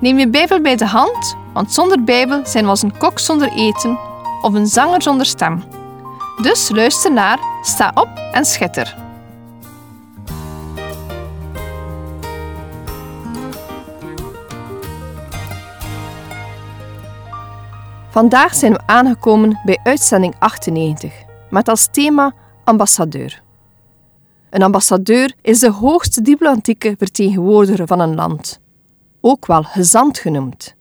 Neem je Bijbel bij de hand, want zonder Bijbel zijn we als een kok zonder eten of een zanger zonder stem. Dus luister naar, sta op en schitter. Vandaag zijn we aangekomen bij uitzending 98 met als thema ambassadeur. Een ambassadeur is de hoogste diplomatieke vertegenwoordiger van een land, ook wel gezant genoemd.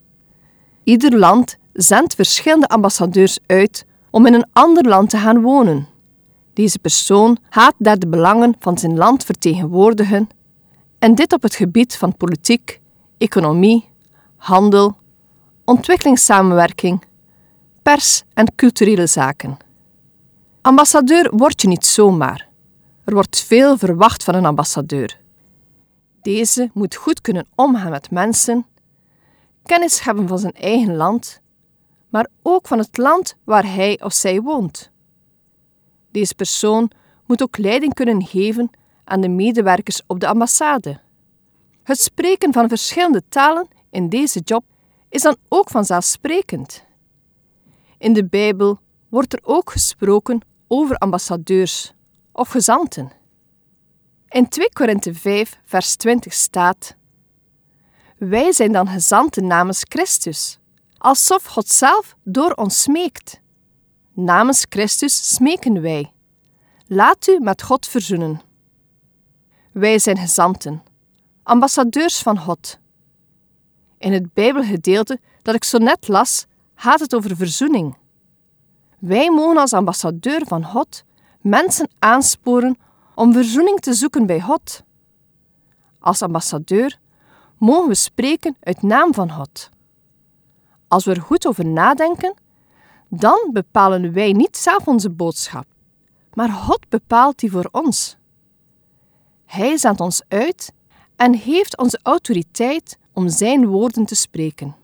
Ieder land zendt verschillende ambassadeurs uit om in een ander land te gaan wonen. Deze persoon gaat daar de belangen van zijn land vertegenwoordigen en dit op het gebied van politiek, economie, handel, ontwikkelingssamenwerking, pers en culturele zaken. Ambassadeur word je niet zomaar. Er wordt veel verwacht van een ambassadeur. Deze moet goed kunnen omgaan met mensen, kennis hebben van zijn eigen land, maar ook van het land waar hij of zij woont. Deze persoon moet ook leiding kunnen geven aan de medewerkers op de ambassade. Het spreken van verschillende talen in deze job is dan ook vanzelfsprekend. In de Bijbel wordt er ook gesproken over ambassadeurs of gezanten. In 2 Korinthe 5, vers 20 staat: Wij zijn dan gezanten namens Christus, alsof God zelf door ons smeekt. Namens Christus smeken wij. Laat u met God verzoenen. Wij zijn gezanten, ambassadeurs van God. In het Bijbelgedeelte dat ik zo net las, gaat het over verzoening. Wij mogen als ambassadeur van God mensen aansporen om verzoening te zoeken bij God. Als ambassadeur mogen we spreken uit naam van God. Als we er goed over nadenken, dan bepalen wij niet zelf onze boodschap, maar God bepaalt die voor ons. Hij zendt ons uit en heeft onze autoriteit om Zijn woorden te spreken.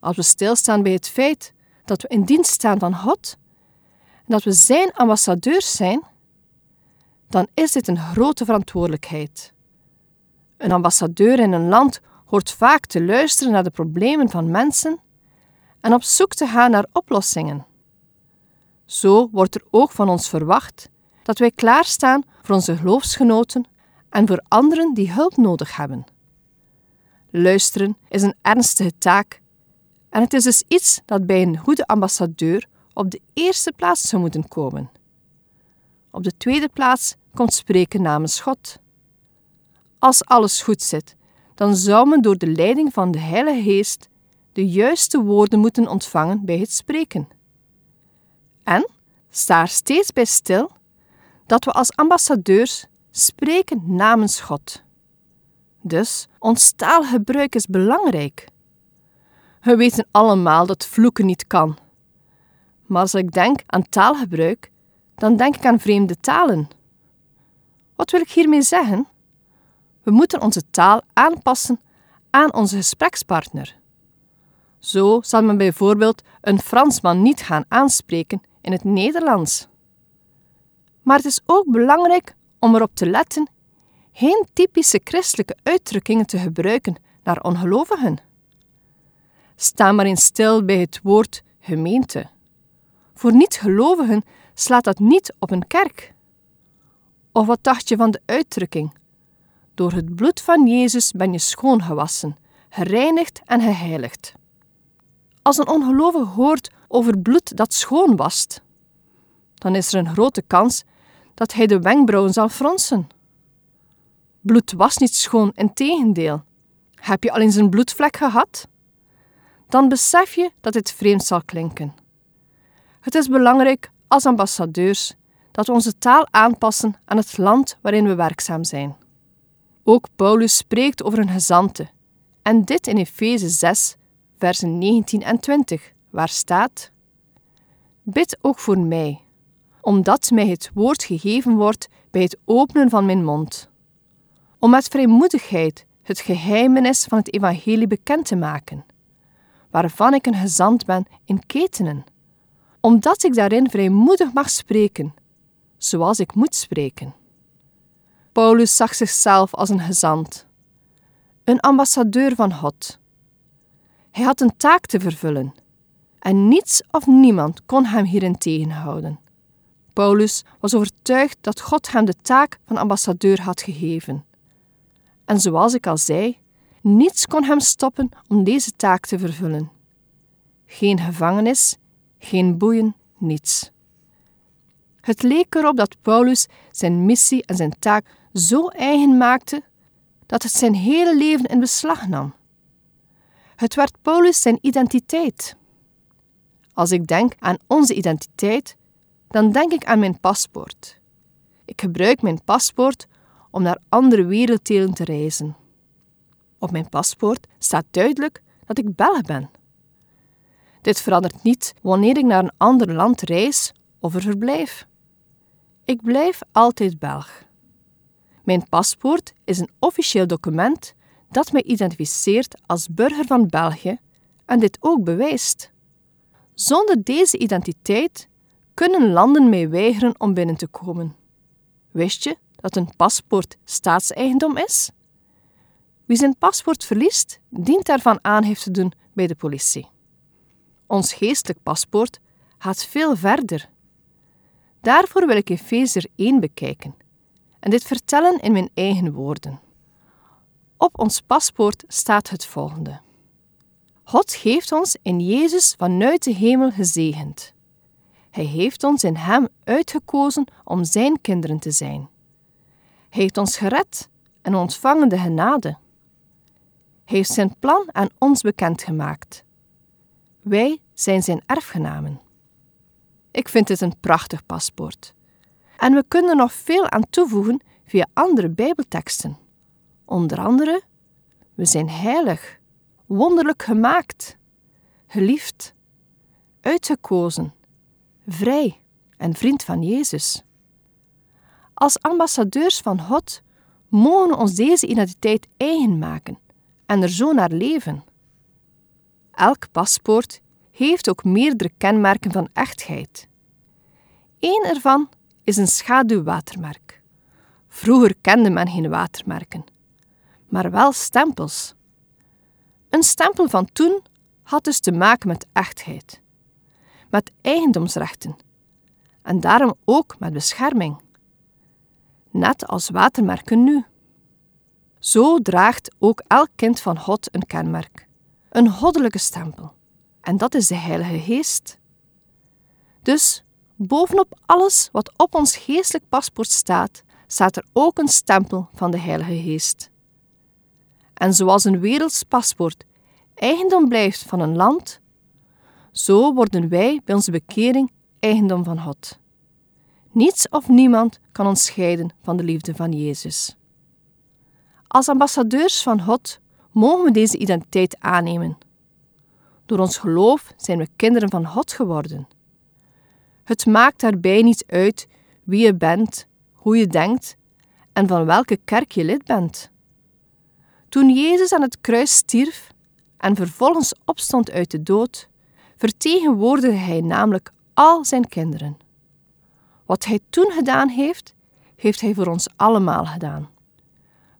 Als we stilstaan bij het feit dat we in dienst staan van God en dat we Zijn ambassadeurs zijn, dan is dit een grote verantwoordelijkheid. Een ambassadeur in een land hoort vaak te luisteren naar de problemen van mensen en op zoek te gaan naar oplossingen. Zo wordt er ook van ons verwacht dat wij klaarstaan voor onze geloofsgenoten en voor anderen die hulp nodig hebben. Luisteren is een ernstige taak en het is dus iets dat bij een goede ambassadeur op de eerste plaats zou moeten komen. Op de tweede plaats komt spreken namens God. Als alles goed zit, dan zou men door de leiding van de Heilige Geest de juiste woorden moeten ontvangen bij het spreken. En sta er steeds bij stil dat we als ambassadeurs spreken namens God. Dus ons taalgebruik is belangrijk. We weten allemaal dat vloeken niet kan. Maar als ik denk aan taalgebruik, dan denk ik aan vreemde talen. Wat wil ik hiermee zeggen? We moeten onze taal aanpassen aan onze gesprekspartner. Zo zal men bijvoorbeeld een Fransman niet gaan aanspreken in het Nederlands. Maar het is ook belangrijk om erop te letten geen typische christelijke uitdrukkingen te gebruiken naar ongelovigen. Sta maar eens stil bij het woord gemeente. Voor niet-gelovigen slaat dat niet op een kerk. Of wat dacht je van de uitdrukking? Door het bloed van Jezus ben je schoongewassen, gereinigd en geheiligd. Als een ongelovige hoort over bloed dat schoon wast, dan is er een grote kans dat hij de wenkbrauwen zal fronsen. Bloed was niet schoon, integendeel. Heb je al eens een bloedvlek gehad? Dan besef je dat dit vreemd zal klinken. Het is belangrijk als ambassadeurs dat we onze taal aanpassen aan het land waarin we werkzaam zijn. Ook Paulus spreekt over een gezante, en dit in Efeze 6, versen 19 en 20, waar staat: Bid ook voor mij, omdat mij het woord gegeven wordt bij het openen van mijn mond, om met vrijmoedigheid het geheimenis van het evangelie bekend te maken, waarvan ik een gezant ben in ketenen, omdat ik daarin vrijmoedig mag spreken, zoals ik moet spreken. Paulus zag zichzelf als een gezant, een ambassadeur van God. Hij had een taak te vervullen en niets of niemand kon hem hierin tegenhouden. Paulus was overtuigd dat God hem de taak van ambassadeur had gegeven. En zoals ik al zei, niets kon hem stoppen om deze taak te vervullen. Geen gevangenis, geen boeien, niets. Het leek erop dat Paulus zijn missie en zijn taak zo eigen maakte dat het zijn hele leven in beslag nam. Het werd Paulus zijn identiteit. Als ik denk aan onze identiteit, dan denk ik aan mijn paspoort. Ik gebruik mijn paspoort om naar andere werelddelen te reizen. Op mijn paspoort staat duidelijk dat ik Belg ben. Dit verandert niet wanneer ik naar een ander land reis of er verblijf. Ik blijf altijd Belg. Mijn paspoort is een officieel document dat mij identificeert als burger van België en dit ook bewijst. Zonder deze identiteit kunnen landen mij weigeren om binnen te komen. Wist je dat een paspoort staatseigendom is? Wie zijn paspoort verliest, dient daarvan aangifte te doen bij de politie. Ons geestelijk paspoort gaat veel verder. Daarvoor wil ik Efezer 1 bekijken en dit vertellen in mijn eigen woorden. Op ons paspoort staat het volgende: God heeft ons in Jezus vanuit de hemel gezegend. Hij heeft ons in Hem uitgekozen om Zijn kinderen te zijn. Hij heeft ons gered en ontvangen de genade. Hij heeft zijn plan aan ons bekendgemaakt. Wij zijn zijn erfgenamen. Ik vind dit een prachtig paspoort. En we kunnen nog veel aan toevoegen via andere Bijbelteksten. Onder andere, we zijn heilig, wonderlijk gemaakt, geliefd, uitgekozen, vrij en vriend van Jezus. Als ambassadeurs van God mogen we ons deze identiteit eigen maken en er zo naar leven. Elk paspoort heeft ook meerdere kenmerken van echtheid. Eén ervan is een schaduwwatermerk. Vroeger kende men geen watermerken, maar wel stempels. Een stempel van toen had dus te maken met echtheid, met eigendomsrechten en daarom ook met bescherming. Net als watermerken nu. Zo draagt ook elk kind van God een kenmerk, een goddelijke stempel, en dat is de Heilige Geest. Dus Bovenop alles wat op ons geestelijk paspoort staat, staat er ook een stempel van de Heilige Geest. En zoals een werelds paspoort eigendom blijft van een land, zo worden wij bij onze bekering eigendom van God. Niets of niemand kan ons scheiden van de liefde van Jezus. Als ambassadeurs van God mogen we deze identiteit aannemen. Door ons geloof zijn we kinderen van God geworden. Het maakt daarbij niet uit wie je bent, hoe je denkt en van welke kerk je lid bent. Toen Jezus aan het kruis stierf en vervolgens opstond uit de dood, vertegenwoordigde hij namelijk al zijn kinderen. Wat hij toen gedaan heeft, heeft hij voor ons allemaal gedaan.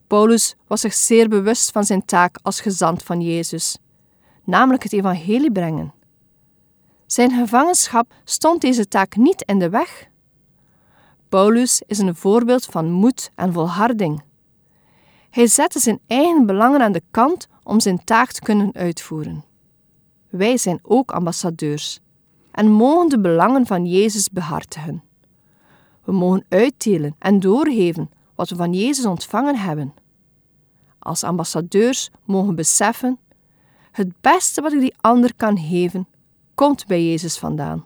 Paulus was zich zeer bewust van zijn taak als gezant van Jezus, namelijk het evangelie brengen. Zijn gevangenschap stond deze taak niet in de weg. Paulus is een voorbeeld van moed en volharding. Hij zette zijn eigen belangen aan de kant om zijn taak te kunnen uitvoeren. Wij zijn ook ambassadeurs en mogen de belangen van Jezus behartigen. We mogen uitdelen en doorgeven wat we van Jezus ontvangen hebben. Als ambassadeurs mogen beseffen: het beste wat ik die ander kan geven, komt bij Jezus vandaan.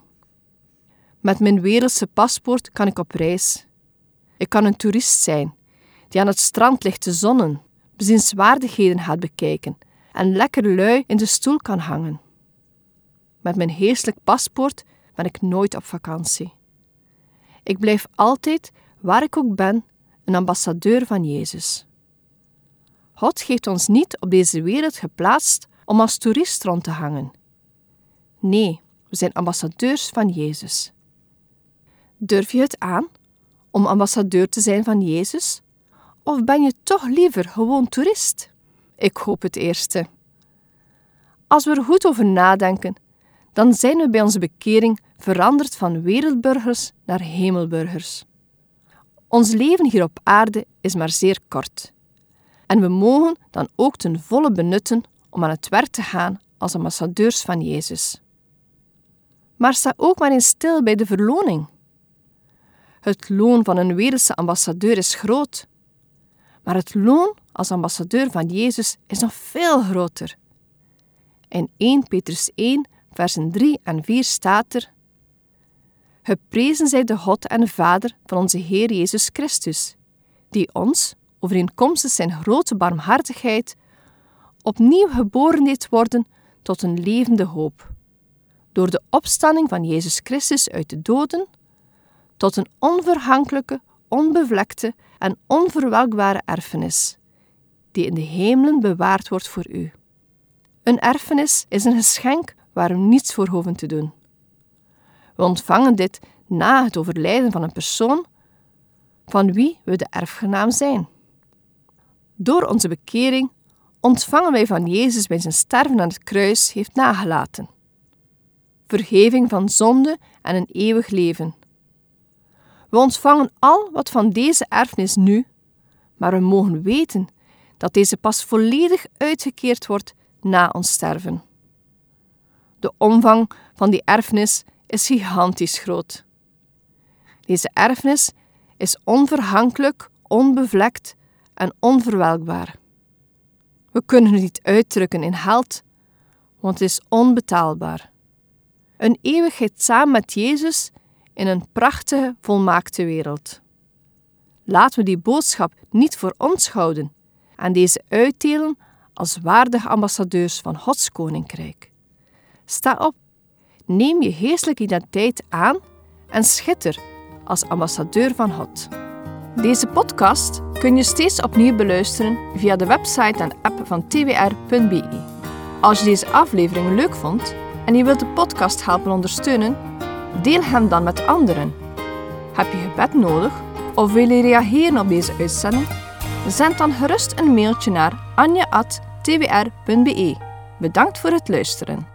Met mijn wereldse paspoort kan ik op reis. Ik kan een toerist zijn die aan het strand ligt te zonnen, bezienswaardigheden gaat bekijken en lekker lui in de stoel kan hangen. Met mijn heerselijk paspoort ben ik nooit op vakantie. Ik blijf altijd, waar ik ook ben, een ambassadeur van Jezus. God heeft ons niet op deze wereld geplaatst om als toerist rond te hangen. Nee, we zijn ambassadeurs van Jezus. Durf je het aan om ambassadeur te zijn van Jezus? Of ben je toch liever gewoon toerist? Ik hoop het eerste. Als we er goed over nadenken, dan zijn we bij onze bekering veranderd van wereldburgers naar hemelburgers. Ons leven hier op aarde is maar zeer kort. En we mogen dan ook ten volle benutten om aan het werk te gaan als ambassadeurs van Jezus. Maar sta ook maar eens stil bij de verloning. Het loon van een wereldse ambassadeur is groot, maar het loon als ambassadeur van Jezus is nog veel groter. In 1 Petrus 1, versen 3 en 4 staat er: Geprezen zij de God en Vader van onze Heer Jezus Christus, die ons, overeenkomstig zijn grote barmhartigheid, opnieuw geboren deed worden tot een levende hoop. Door de opstanding van Jezus Christus uit de doden, tot een onvergankelijke, onbevlekte en onverwelkbare erfenis, die in de hemelen bewaard wordt voor u. Een erfenis is een geschenk waar we niets voor hoeven te doen. We ontvangen dit na het overlijden van een persoon van wie we de erfgenaam zijn. Door onze bekering ontvangen wij van Jezus bij zijn sterven aan het kruis heeft nagelaten. Vergeving van zonde en een eeuwig leven. We ontvangen al wat van deze erfenis nu, maar we mogen weten dat deze pas volledig uitgekeerd wordt na ons sterven. De omvang van die erfenis is gigantisch groot. Deze erfenis is onvergankelijk, onbevlekt en onverwelkbaar. We kunnen het niet uitdrukken in geld, want het is onbetaalbaar. Een eeuwigheid samen met Jezus in een prachtige, volmaakte wereld. Laten we die boodschap niet voor ons houden en deze uitdelen als waardige ambassadeurs van Gods koninkrijk. Sta op, neem je geestelijke identiteit aan en schitter als ambassadeur van God. Deze podcast kun je steeds opnieuw beluisteren via de website en app van twr.be. Als je deze aflevering leuk vond en je wilt de podcast helpen ondersteunen, deel hem dan met anderen. Heb je gebed nodig of wil je reageren op deze uitzending? Zend dan gerust een mailtje naar anja.twr.be. Bedankt voor het luisteren.